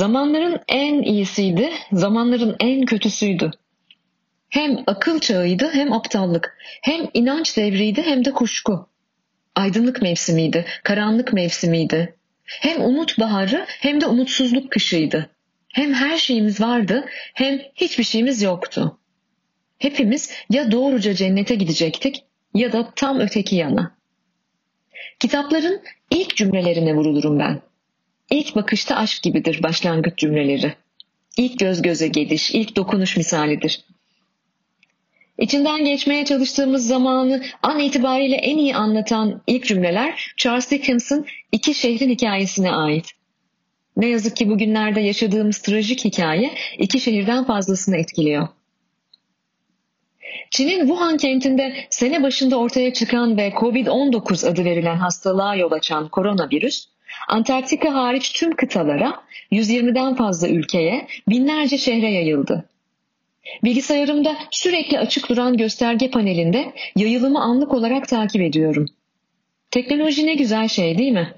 Zamanların en iyisiydi, zamanların en kötüsüydü. Hem akıl çağıydı hem aptallık, hem inanç devriydi hem de kuşku. Aydınlık mevsimiydi, karanlık mevsimiydi. Hem umut baharı hem de umutsuzluk kışıydı. Hem her şeyimiz vardı hem hiçbir şeyimiz yoktu. Hepimiz ya doğruca cennete gidecektik ya da tam öteki yana. Kitapların ilk cümlelerine vurulurum ben. İlk bakışta aşk gibidir başlangıç cümleleri. İlk göz göze geliş, ilk dokunuş misalidir. İçinden geçmeye çalıştığımız zamanı an itibariyle en iyi anlatan ilk cümleler Charles Dickens'ın İki Şehrin Hikayesine ait. Ne yazık ki bugünlerde yaşadığımız trajik hikaye iki şehirden fazlasını etkiliyor. Çin'in Wuhan kentinde sene başında ortaya çıkan ve COVID-19 adı verilen hastalığa yol açan koronavirüs, Antarktika hariç tüm kıtalara, 120'den fazla ülkeye, binlerce şehre yayıldı. Bilgisayarımda sürekli açık duran gösterge panelinde yayılımı anlık olarak takip ediyorum. Teknoloji ne güzel şey değil mi?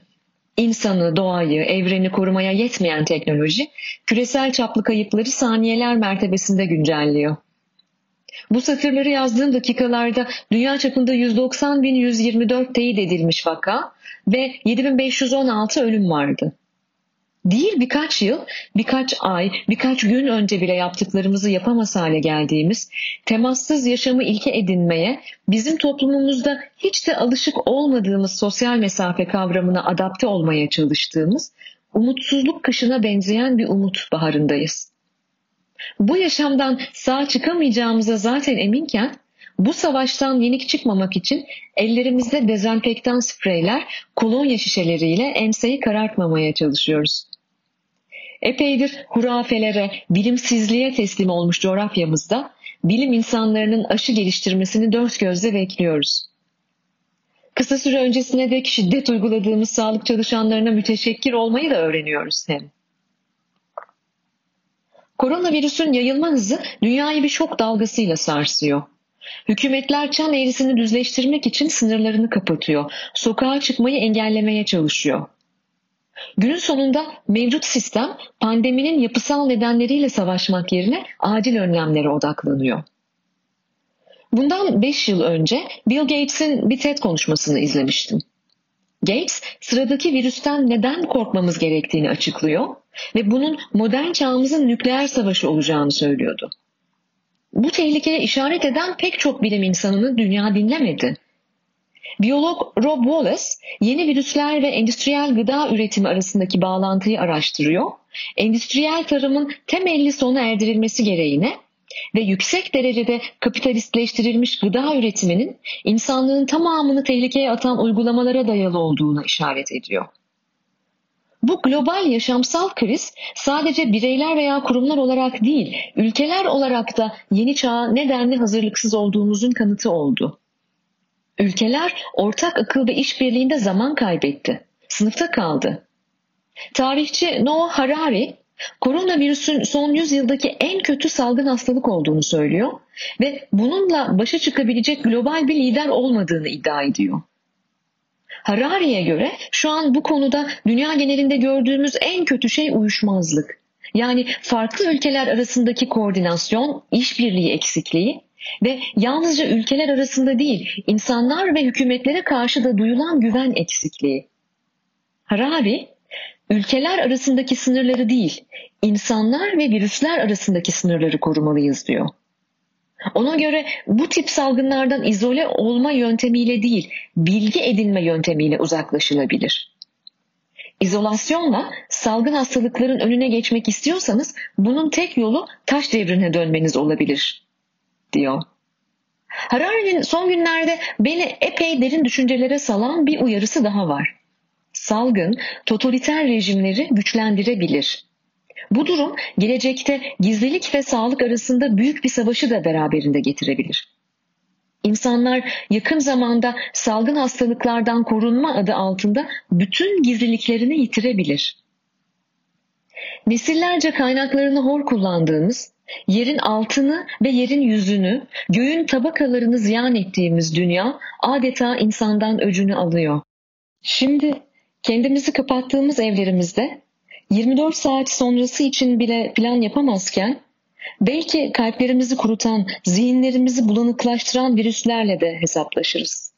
İnsanı, doğayı, evreni korumaya yetmeyen teknoloji, küresel çaplı kayıpları saniyeler mertebesinde güncelliyor. Bu satırları yazdığım dakikalarda dünya çapında 190.124 teyit edilmiş vaka ve 7516 ölüm vardı. Değil birkaç yıl, birkaç ay, birkaç gün önce bile yaptıklarımızı yapamaz hale geldiğimiz, temassız yaşamı ilke edinmeye, bizim toplumumuzda hiç de alışık olmadığımız sosyal mesafe kavramına adapte olmaya çalıştığımız, umutsuzluk kışına benzeyen bir umut baharındayız. Bu yaşamdan sağ çıkamayacağımıza zaten eminken, bu savaştan yenik çıkmamak için ellerimizde dezenfektan spreyler, kolonya şişeleriyle enseyi karartmamaya çalışıyoruz. Epeydir hurafelere, bilimsizliğe teslim olmuş coğrafyamızda bilim insanlarının aşı geliştirmesini dört gözle bekliyoruz. Kısa süre öncesine dek şiddet uyguladığımız sağlık çalışanlarına müteşekkir olmayı da öğreniyoruz hem. Koronavirüsün yayılma hızı dünyayı bir şok dalgasıyla sarsıyor. Hükümetler çan eğrisini düzleştirmek için sınırlarını kapatıyor. Sokağa çıkmayı engellemeye çalışıyor. Günün sonunda mevcut sistem pandeminin yapısal nedenleriyle savaşmak yerine acil önlemlere odaklanıyor. Bundan 5 yıl önce Bill Gates'in bir TED konuşmasını izlemiştim. Gates sıradaki virüsten neden korkmamız gerektiğini açıklıyor ve bunun modern çağımızın nükleer savaşı olacağını söylüyordu. Bu tehlikeye işaret eden pek çok bilim insanını dünya dinlemedi. Biyolog Rob Wallace yeni virüsler ve endüstriyel gıda üretimi arasındaki bağlantıyı araştırıyor. Endüstriyel tarımın temelli sona erdirilmesi gereğine ve yüksek derecede kapitalistleştirilmiş gıda üretiminin insanlığın tamamını tehlikeye atan uygulamalara dayalı olduğuna işaret ediyor. Bu global yaşamsal kriz sadece bireyler veya kurumlar olarak değil, ülkeler olarak da yeni çağa nedenli hazırlıksız olduğumuzun kanıtı oldu. Ülkeler ortak akıl ve işbirliğinde zaman kaybetti. Sınıfta kaldı. Tarihçi Noah Harari, koronavirüsün son 100 yıldaki en kötü salgın hastalık olduğunu söylüyor ve bununla başa çıkabilecek global bir lider olmadığını iddia ediyor. Harari'ye göre şu an bu konuda dünya genelinde gördüğümüz en kötü şey uyuşmazlık. Yani farklı ülkeler arasındaki koordinasyon, işbirliği eksikliği ve yalnızca ülkeler arasında değil, insanlar ve hükümetlere karşı da duyulan güven eksikliği. Harari, ülkeler arasındaki sınırları değil, insanlar ve virüsler arasındaki sınırları korumalıyız diyor. Ona göre bu tip salgınlardan izole olma yöntemiyle değil, bilgi edinme yöntemiyle uzaklaşılabilir. İzolasyonla salgın hastalıkların önüne geçmek istiyorsanız bunun tek yolu taş devrine dönmeniz olabilir, diyor. Harari'nin son günlerde beni epey derin düşüncelere salan bir uyarısı daha var. Salgın, totaliter rejimleri güçlendirebilir. Bu durum gelecekte gizlilik ve sağlık arasında büyük bir savaşı da beraberinde getirebilir. İnsanlar yakın zamanda salgın hastalıklardan korunma adı altında bütün gizliliklerini yitirebilir. Nesillerce kaynaklarını hor kullandığımız, yerin altını ve yerin yüzünü, göğün tabakalarını ziyan ettiğimiz dünya adeta insandan öcünü alıyor. Şimdi kendimizi kapattığımız evlerimizde 24 saat sonrası için bile plan yapamazken belki kalplerimizi kurutan, zihinlerimizi bulanıklaştıran virüslerle de hesaplaşırız.